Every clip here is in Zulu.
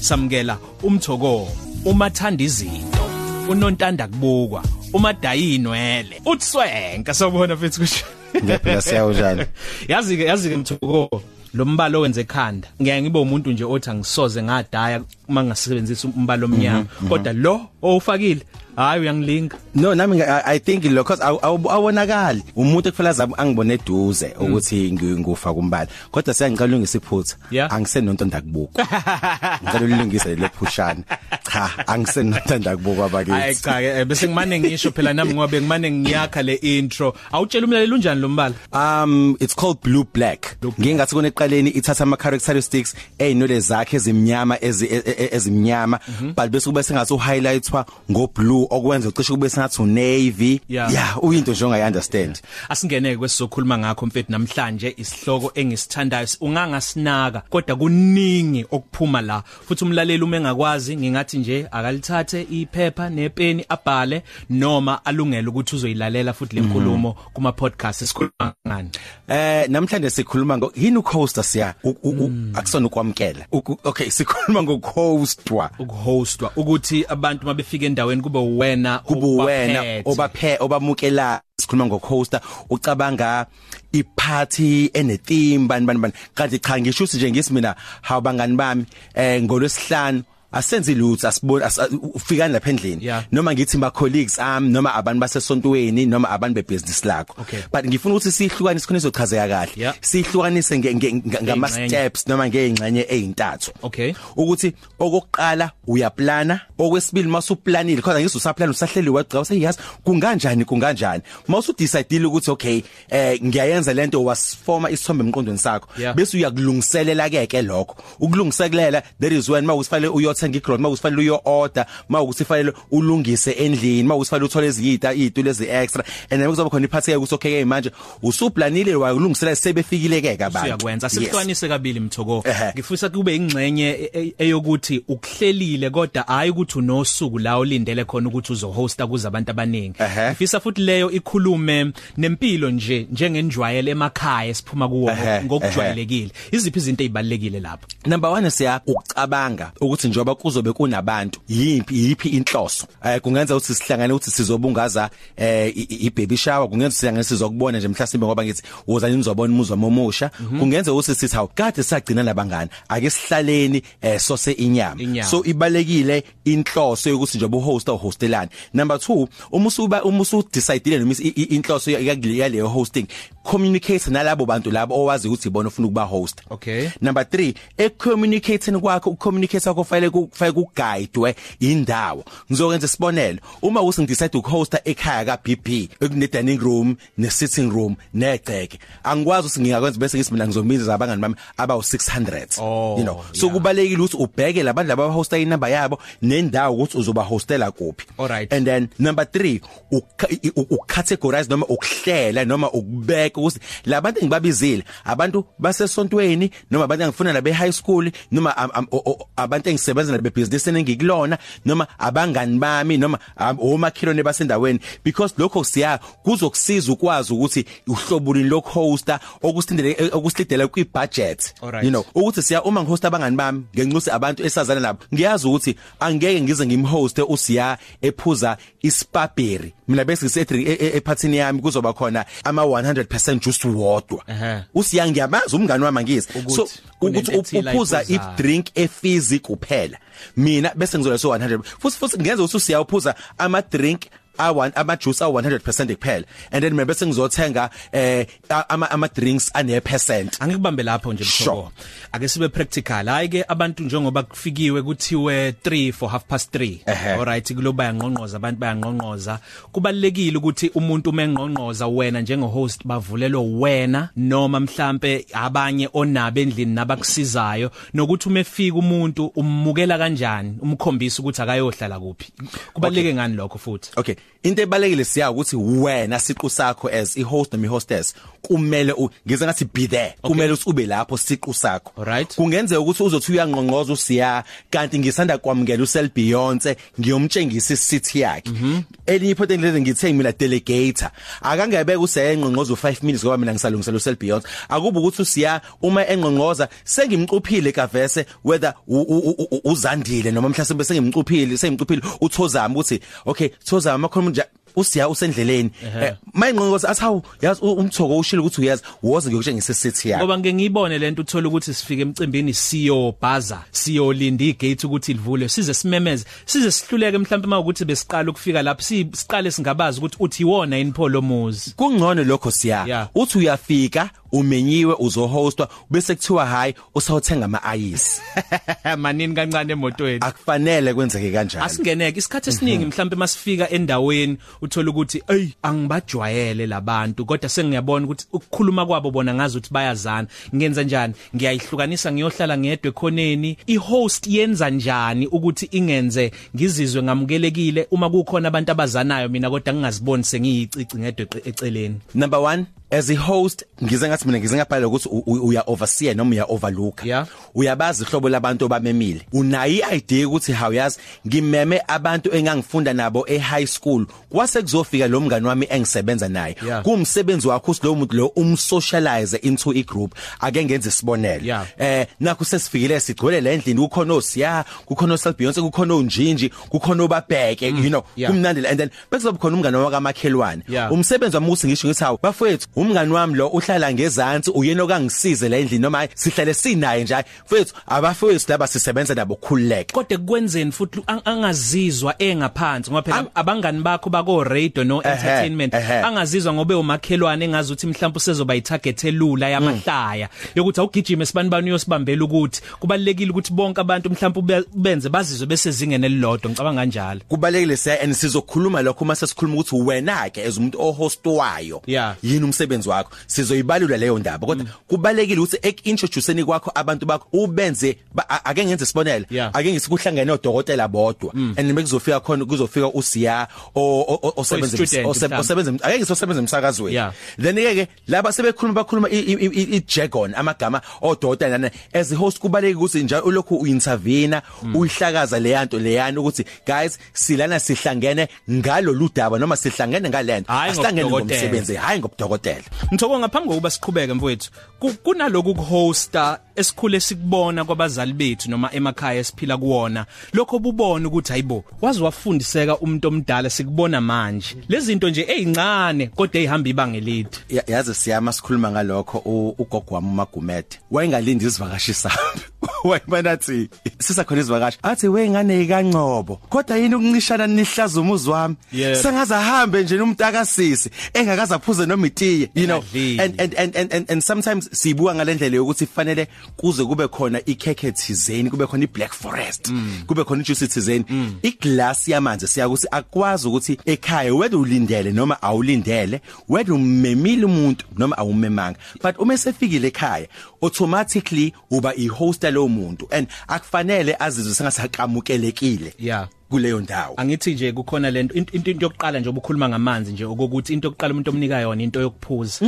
samukela umthoko umathanda izinto unontanda kubukwa umadayinwele utswenka sobona mfethu kusho. Ngephela siyawo njani yazi ke yazi ke mthoko lo mbalo owenze ekhanda. Ngeke ngibe umuntu nje othi angisoze ngadaya uma ngasebenzisa umbalo omnyama. Kodwa lo owufakile hayi uyangilinga no nami I, i think lo cause awonakali. Umuntu ekufela zami angibone eduze ukuthi ngufa kumbala. Kodwa siyangicela ulungisa iphutha Yeah. angisenonto ndakubuka ngicela ulungise le phushana. Cha angisenonto ndakubuka hayi bakithi cha ke eh, bese ngimane ngisho phela nami ngoba ngimane ngiyakha le intro. Awutshela umlaleli unjani lo mbala? Um it's called blue black. Ngingathi kuneqaleni ithatha ama characteristics einole zakhe ezimnyama ezi- e- e- ezimnyama. But bese kube sengathi uhighlightwa ngo blue okwenza ucishe kube sengathi unavy. Yeah. uyinto nje ongayi understand asingeneke kwesizokhuluma ngakho mfethu namhlanje isihloko engisithandayo ungangasinaka kodwa kuningi okuphuma la. Futhi umlaleli uma engakwazi ngingathi nje akalithathe iphepha nepeni abhale noma alungele ukuthi uzoyilalela futhi lenkulumo kuma podcast esikhuluma ngani. Eh namhlanje sikhuluma ngo yini ucoaster siya? U- akusona ukwamkela okay sikhuluma ngocoastwa ukuhostwa ukuthi abantu mabefika endaweni kube uwena kuba wena obaphethe. obaphe obamukela sikhuluma ngocoaster ucabanga iparty enetheme bani bani bani kanti cha ngisho ukuthi nje ngisi mina hawu bangani bami eh ngolwesihlanu asenzi lutho asibona ufikani lapha endlini. Noma ngithi ma colleagues am noma abantu basesontweni noma abantu bebusiness lakho. But ngifuna ukuthi sihlukanise khona izochazeka kahle. Sihlukanise ngama steps noma ngeingxenye ezintathu ukuthi okokuqala uyaplana. Okwesibili masuplanile kodwa ngizwe usaplana usahleli waqhawe seyazi kunganjani kunganjani? Mawusu decide ukuthi okay eh ngiyayenza lento wasforma isithombe emqondweni sakho bese uyakulungiselela ke ke lokho. Ukulungiselela there is when mawusifanele uyothenga iground mawusifanele uyo order mawusifanele ulungise endlini mawusifanele uthole iziyita izitulo ezi extra and then kuzoba khona iphathi ke ukuthi okay ke manje usuplanile wayulungiselela sebefikile ke abantu uyakwenza Yes. sikuhlanise kabili mthoko Ehhe. ngifisa kube ingxenye e- e- eyokuthi ukuhlelile kodwa hayi ukuthi unosuku la olindele khona ukuthi uzohosta kuze abantu abaningi Ehhe. ngifisa futhi leyo ikhulume nempilo nje njengenjwayelo emakhaya esiphuma kuwo Ehhe, ngokujwayelekile iziphi izinto ezibalekile lapha Number 1 siya ucabanga ukuthi njoba kuzobe kunabantu yimpi yipi inhloso? Eh kungenza ukuthi sihlangane ukuthi sizobungaza eh i- i- ibaby shower kungenza sihlangane sizokubona nje mhlasimbe ngoba ngithi woza nizobona umuzwa momusha? Kungenza ukuthi sithi hawu kade sagcina labangani ake sihlaleni eh sose inyama. Inyama. so ibalekile inhloso yokuthi njoba uhosta uhostelani. Number 2 uma usuba uma usudecide noma i- i- inhloso yaleyo hosting communicate nalabo bantu labo owazi ukuthi ibona ufuna ukuba host Okay. number 3 ecommunicating kwakho ucommunicate kwakho fanele kufanele kuguidwe indawo ngizokwenza isibonelo uma uthi ngidecide ukuhosta ekhaya ka BP ekune dining room ne sitting room negceke angikwazi ukuthi ngingakwenza bese ngithi mina ngizomiza abangani bami abawu 600 Oh, you know so yeah. kubalekile ukuthi ubheke labantu laba hosta inamba yabo nendawo ukuthi uzoba hostela kuphi Alright. and then number 3 ucategorize noma ukuhlela noma ukubeka ukuthi labantu engibabizile abantu basesontweni noma abantu engifuna labe high school noma am- am- o- o- abantu engisebenza nabe business engikulona noma abangani bami noma am- omakhilone basendaweni. Because lokho siya kuzokusiza ukwazi ukuthi uhlobulini lokhosta okusindele okusilidela kwi budget Alright. you know ukuthi siya uma ngihosta abangani bami ngenxusi abantu esazana nabo ngiyazi ukuthi angeke ngize ngimhoste usiya ephuza ispaberi mina bese ngisedri ephathini yami kuzoba khona ama 100% juice wodwa Ehhe. usiya ngiyamazi umngani wami ngizi Ukuthi so ukuthi kunento ethile uphuza ayiphuzayo. i-drink efizi kuphela mina bese ngizola so 100 futhi futhi ngenza ukuthi usiya uphuza ama drink awan ama juice aw 100% kuphela. And then mina bese ngizothenga eh ama ama drinks ane percent angikubambe lapho nje mthoko ake sibe practical. Hayi ke abantu njengoba kufikiwe kuthiwe 3 for half past 3 Ehhe. alright kulo bayangqonqoza abantu bayangqonqoza kubalekile ukuthi umuntu umengqonqoza wena njenge host bavulelwe wena noma mhlambe abanye onabe endlini nabakusizayo nokuthi umefika umuntu ummukela kanjani umkhombisa ukuthi akayohlala kuphi. Kubaleke ngani lokho futhi? Okay. Into ebalekile siya ukuthi wena siqu sakho as i host noma i hostess kumele ngize ngathi be there. Kumele ube lapho siqu sakho. Alright. kungenzeka ukuthi uzothi uyangqongqoza usiya kanti ngisanda kwamukela usel Beyonce ngiyomtshengisa isithithi yakhe. Elinye iphoto engileze ngithe mina delegator. Akangebeka useyengqongqoza u5 minutes ngoba mina ngisalungisela usel Beyonce. Akuba ukuthi usiya uma engqongqoza sengimcuphile kavese whether u- u- u- u- uzandile noma mhlawumbe sengimcuphile sengimcuphile uthozama ukuthi okay thozama makhona nje usiya usendleleni. Eh, mayinqonqoza athi hawu yazi u- umthoko ushilo ukuthi uyazi woze ngiyokutshengisa isithi yakhe. Ngoba ngeke ngiyibone lento uthola ukuthi sifike emcimbini siyo baza siyo linda igate ukuthi livule size simemeze size sihluleke mhlawumbe mawukuthi besiqala ukufika lapho si- siqale singabazi ukuthi uthi iwona inpholo muzi kungcono lokho siya. Yeah. uthi uyafika umenyiwe uzohostwa bese kuthiwa hayi usawuthenga ama ice manini kancane emotweni. Akufanele kwenzeke kanjalo. Asingeneke isikhathi esiningi mhlawumbe masifika endaweni uthola ukuthi ey angibajwayele labantu kodwa sengiyabona ukuthi ukukhuluma kwabo bona ngazi ukuthi bayazana. Ngenza njani? Ngiyayihlukanisa ngiyohlala ngedwe ekhoneni. Ihost yenza njani ukuthi ingenze ngizizwe ngamukelekile? Uma kukhona abantu abazanayo mina kodwa ngingaziboni sengiyicici ngedwe eqe- eceleni. Number 1 as a host ngize ngathi mina ngize ngaphala ukuthi uya overseer noma uya overlook Yeah. uyabazi ihlobo labantu abamemile unayi idea ukuthi hawuyazi ngimeme abantu engangifunda nabo e high school kwase kuzofika lo mngani wami engisebenza naye Yeah. kumsebenzi wakho lo muntu lo umsocialize into i group ake ngenze isibonelo Yeah. eh nakho sesifikile sigcwele le ndlini kukhona osiya kukhona osel Beyonce kukhona unjinji kukhona obabheke you know Yeah. kumnandi and then bekuzoba khona umngane wakamakhelwane Yeah. umsebenzi wami ukuthi ngisho ngithi hawu bafethu umngani wami lo uhlala ngezantsi uyena okangisize la endlini noma hayi, sihlale sinaye nje fethu abafethu laba sisebenza nabo khululeke kodwa kwenzeni futhi ang- angazizwa engaphansi ngoba phela abangani bakho bako radio no Ehhe, entertainment ehhe. angazizwa ngobe umakhelwane engazi ukuthi mhlawumbe usezoba itarget elula yamahlaya yokuthi awugijime sibani bani uyosibambela ukuthi kubalekile ukuthi bonke abantu mhlawumbe ube- benze bazizwe besezingene elilodwa ngicabanga kanjalo kubalekile siya and sizokhuluma lokho uma sesikhuluma ukuthi wena ke as umuntu ohostwayo Yeah. yini umsebenzi wakho sizoyibalula leyo ndaba. Kodwa kubalekile ukuthi ekintroduceeni kwakho abantu bakho ubenze ba- a- ake ngenze sibonela Yeah. ake ngisikhulangene odokotela bodwa. And bekuzofika khona kuzofika usiya o- o- o- osebenza student, ose- mhlawumbe. osebenza ake ngisosebenza emsakazweni Yeah. then ke ke laba sebekhuluma bakhuluma i- i i- i jargon amagama odokotela nana as a host kubaleke ukuthi njalo ulokhu uintervene uyihlakaza leyanto leyani ukuthi guys silana sihlangene ngalo ludaba noma sihlangene ngalento Hhayi asihlangene ngobudokotela. ngomsebenzi hayi ngobudokotela. Mthoko ngaphambi kokuba siqhubeke mfowethu ku- kunaloku kuhosta esikhule sikubona kwabazali bethu noma emakhaya esiphila kuwona lokho bubona ukuthi hayibo wazi wafundiseka umuntu omdala sikubona manje. Lezi zinto nje ezincane kodwa ezihamba ibanga elide. Ya- yazi siyama sikhuluma ngalokho u- ugogo wami uMagumede. Wayengalindi izivakashi sami. wayibona athi sisakhona izivakashi. Athi wengane ikaNcobo kodwa yini ukuncishana nihlaza umuzi wami? Yeah. sengaze ahambe nje umntakasisi engakaza aphuze noma itiye you know. And and and and, and, and sometimes sibuka ngalendlela yokuthi kufanele kuze kube khona ikhekhe thizeni kube khona iBlack Forest kube khona ijuice thizeni. Iglass yamanzi siyakuthi akwazi ukuthi ekhaya whether ulindele noma awulindele whether umemile umuntu noma awumemanga. But uma esefikile ekhaya automatically uba ihost lo muntu and akufanele azizwe sengasaqamukelekile Yeah. kuleyo ndawo. Angithi nje kukhona lento into into into yokuqala nje obukhuluma ngamanzi nje okokuthi into yokuqala umuntu omnika yona into yokuphuza.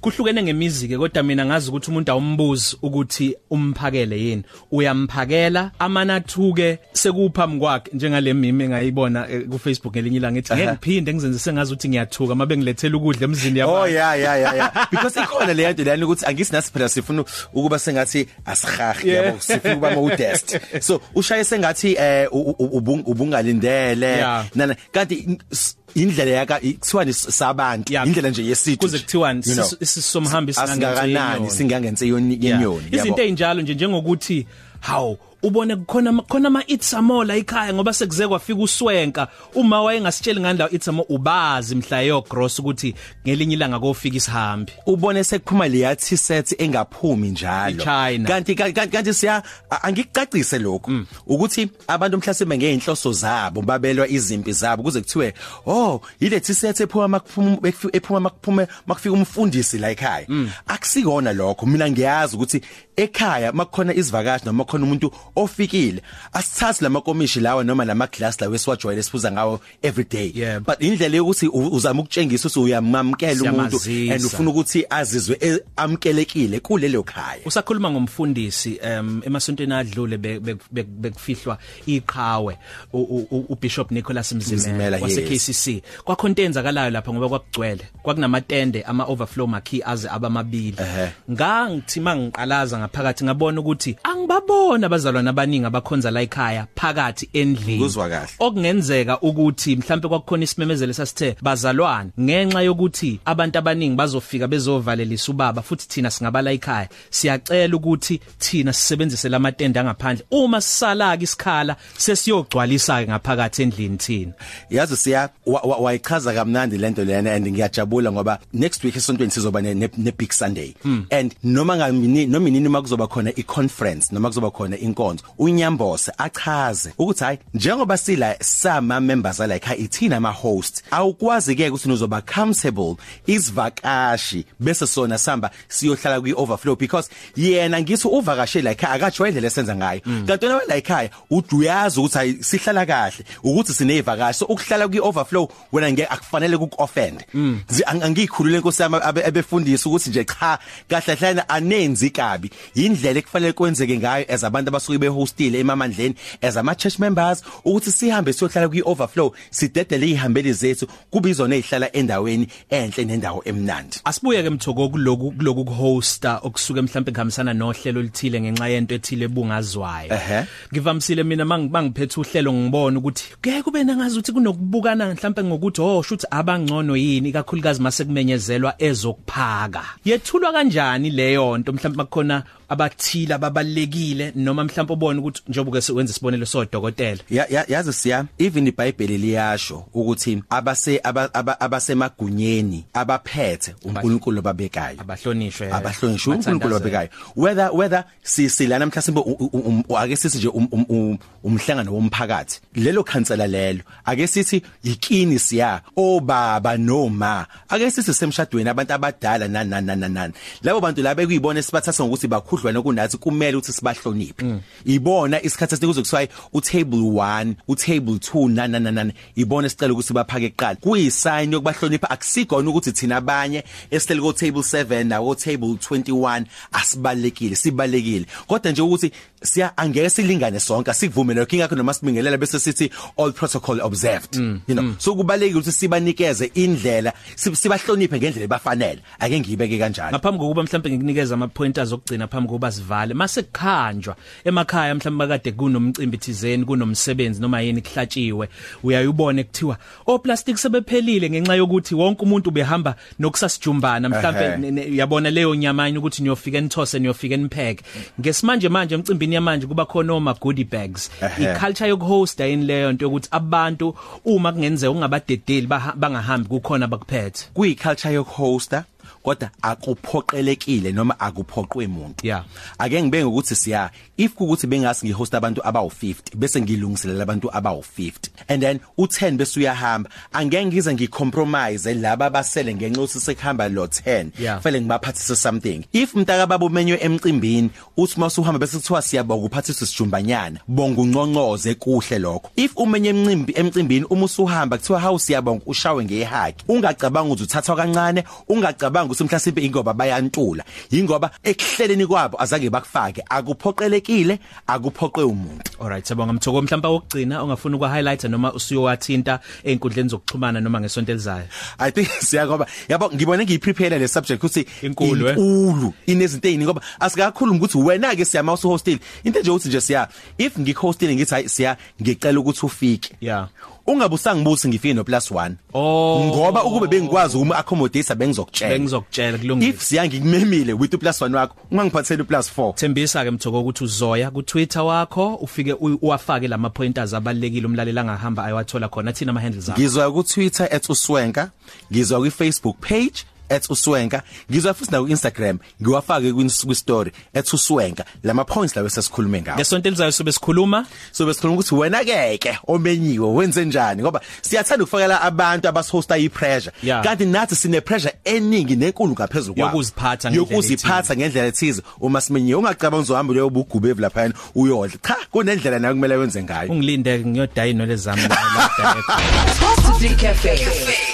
Kuhlukene ngemizi ke kodwa mina ngazi ukuthi umuntu awumbuzi ukuthi umphakele yini. Uyamphakela amanathuke sekuphambi kwakhe njengale mimi engayibona eh, ku Facebook ngelinye ilanga ethi ngeke ngiphinde ngizenze sengazi ukuthi ngiyathuka mabe ngilethela ukudla emzini Oh yabantu yeah yeah yeah yeah. Because ikhona le nto lana ukuthi angisinasi phela sifuna ukuba sengathi asihahi yabo sifuna ukuba modest so ushaye sengathi eh ubungalindele. Nana kanti indlela yaka kuthiwa ni sabantu Yeah. indlela nje yesithu kuze nje, kuthiwani you know. isisomhambi asingakanani singangenze yoni Yeah. yenyoni izinto ezinjalo nje njengokuthi hawu ubone khona khona ama itsamo la ekhaya ngoba sekuze kwafika uswenka. Uma wayengasitsheli ngandla itsamo ubazi mhla yo gross ukuthi ngelinye ilanga kofika isihambi. Ubone sekuphuma leya t-shirt engaphumi njalo. Kanti kanti siya a- angikucacise lokho ukuthi abantu mhlasimbe ngeinhloso zabo babelwa izimpi zabo kuze kuthiwe oh ile t-shirt ephuma makuphuma ephuma makuphume makufika umfundisi la ekhaya. Akusikona lokho. Mina ngiyazi ukuthi ekhaya makukhona izivakashi noma khona umuntu ofikile asithathi lamakomishi lawa noma lama glass lawa esiwajwayele siphuza ngawo every day Yeah. but indlela yokuthi u- uzama ukutshengisa ukuthi uyamamkela umuntu Siyamazisa. and ufuna ukuthi azizwe e- amkelekile kulelo khaya usakhuluma ngomfundisi em emasontweni adlule be- be- be- bekufihlwa iqhawe u- u- u- uBishop Nicholas Mzimela, Mzimela wase yes. KCC kwakhonto enzakalayo lapha ngoba kwakugcwele kwakunamatende ama overflow makey aze abamabili Ehhe. ngangithi mangiqalaza ngaphakathi ngabona ukuthi angibabona abazalwana abaningi abakhonza la ekhaya phakathi endlini. Kuzwa kahle. okungenzeka ukuthi mhlambe kwakukhona isimemezelo sasithe bazalwane. Ngenxa yokuthi abantu abaningi bazofika bezovalelisa ubaba futhi thina singabala ekhaya siyacela ukuthi thina sisebenzise lamatende angaphandle. Uma sisalaka isikhala sesiyogcwalisa ke ngaphakathi endlini thina. Yazi siya wa- wa- wayichaza kamnandi lento lena and ngiyajabula ngoba next week esontweni sizoba ne, ne, ne big sunday. And noma ngamini noma inini makuzoba khona i conference noma kuzoba khona inkonzo unyambose achaze ukuthi hayi njengoba sila sama members ala ekhaya ithina ama host awukwazi ke ukuthi uzoba comfortable isivakashi bese sona samba siyohlala kwi overflow because yena ngithi uvakashe la ekhaya akajwayele lesenza ngayo. Kanti wena la ekhaya uduyazi ukuthi hayi sihlala kahle ukuthi sinezivakashi so ukuhlala kwi overflow wena ngeke akufanele kuk offend angikhulule inkosi yami abe- abefundisi ukuthi nje cha kahle hlana anenzi kabi. Indlela ekufanele kwenzeke ngayo as abantu abasuke behostile emamandleni as ama church members ukuthi sihambe siyohlala kwi overflow sidedele ihambeli zethu kubizona ezihlala endaweni enhle nendawo emnandi Asibuye ke mthoko kuloku kuloku hosta okusuke mhlambe kuhambisana nohlelo oluthile ngenxa yento ethile ebungazwayo. Ehhe. Ngivamisile mina mangibangiphethe uhlelo ngibona ukuthi ke kube nangazi ukuthi kunokubukana mhlambe ngokuthi oh shuthi abangcono yini kakhulukazi mase kumenyezelwa ezokuphaka. Yethulwa kanjani leyo nto mhlambe makukhona abathila ababalekile noma mhlambe ubone ukuthi njengoba ke wenza isibonelo sodokotela. Ya- ya- yazi siya even iBhayibheli liyasho ukuthi abase aba- aba- abasemagunyeni abaphethe uNkulunkulu babekayo Abahlonishwe. abahlonishwa uNkulunkulu bathandazwe. babekayo whether whether sisilana mhlasimbe u- u- u- ake sithi nje um- um- um- umhlangano womphakathi lelo khansela lelo ake sithi ikini siya obaba noma ake sithi semshadweni abantu abadala nani nani nani nani labo bantu laba ekuyibona sibathatha ngokuthi bakhudlwa nokunathi kumele ukuthi sibahloniphe. Ibona isikhathi esiningi kuzokuthiwa u table 1 u table 2 nani nani nani ibona sicela ukuthi baphake kuqala. Kuyisign yokubahlonipha akusigona ukuthi thina abanye esihleli ko table 7 nawo table 21 asibalekile sibalekile. Kodwa nje ukuthi siya angeke silingane sonke asikuvumele lokho ingakho noma sibingelela bese sithi all protocol observed you know. so kubalekile ukuthi sibanikeze indlela sib- sibahloniphe ngendlela ebafanele. Ake ngiyibeke kanjalo. Ngaphambi kokuba mhlambe ngikunikeza ama pointers okugcina phambi kokuba sivale. Mase kukhanjwa emakhaya mhlambe bakade kunomcimbi thizeni kunomsebenzi noma yini kuhlatshiwe. Uyayubone kuthiwa o plastic sebephelile ngenxa yokuthi wonke umuntu ubehamba nokusasijumbana. Ehhe. mhlambe ne- ne- uyabona leyo nyamanye ukuthi niyofika nithose niyofika nipheke. Ngesimanje manje emcimbini yamanje kuba khona oma goodie bags. Ehhe. iculture yokuhosta yini leyo nto yokuthi abantu uma kungenzeka ungabadedeli baha- bangahambi kukhona bakuphethe? Kuyiculture yokuhosta. Kodwa akuphoqelekile noma akuphoqwe umuntu Yeah. ake ngibenge ukuthi siya if kukuthi bengasi ngihost abantu abawu50 bese ngilungiselela abantu abawu50 and then u10 bese uyahamba angeke ngize ngicompromise laba basele ngenxa ukuthi sekuhamba lo 10 Yeah. fanele ngibaphathise something if mntaka babo menywe emcimbini uthi masuhamba bese kuthiwa siyabonga uphathise sijumbanyana bonga unconcoze kuhle lokho if umenye emcimbi emcimbini uma usuhamba kuthiwa hawu siyabonga ushawe ngehaki ungacabanga ukuthi uthathwa kancane ungacabanga ukuthi mhlasimbe ingoba bayantula. Ingoba ekuhleleni kwabo azange bakufake akuphoqelekile akuphoqe umuntu. Alright siyabonga mthoko. Mhlawumbe wokugcina ongafuna ukwa highlighter noma usuyowathinta einkundleni zokuxhumana noma ngesonto elizayo? I think siyagoba yabo ngibone ngiyiprepare le subject ukuthi Inkulu, eh? inkulu inezinto eziningi ngoba asikakhulumi ukuthi wena ke siyama usu hostel into nje ukuthi nje siya if ngikuhostile ngithi hayi siya ngicela ukuthi ufike. Yeah. Ungabe usangibuthi ngifike no plus 1 Oh. ngoba ukube bengikwazi uma accommodate bengizokutshela. Bengizokutshela kulungile. If siya ngikumemile with u plus 1 wakho ungangiphathele u plus 4 Thembisa ke mthoko ukuthi uzoya ku Twitter wakho ufike u- uwafake lama pointers abalekile umlaleli angahamba ayewathola khona thina ama handles akho. Ngizwa ku Twitter @uswenka ngizwa ku Facebook page @uswenka ngizwa futhi na ku Instagram ngiwafake ku story @uswenka lama points lawo sesikhulume ngawo. Ngesonto elizayo sobe sikhuluma? So besikhuluma ukuthi wena keke omenyiwe wenze njani? Ngoba siyathanda ukufakela abantu abasihosta ipressure. Yeah. kanti nathi sine pressure eningi nenkulu ngaphezulu kwabo Yokuziphatha ngendlela yokuziphatha ngendlela ethize. Uma simenyiwe ungacabanga uzohamba leyo bugubevu lapha uyodla. Cha kunendlela nayo kumele wenze ngayo. Ungilinde ngiyodayino lezami la direct Positive Cafe.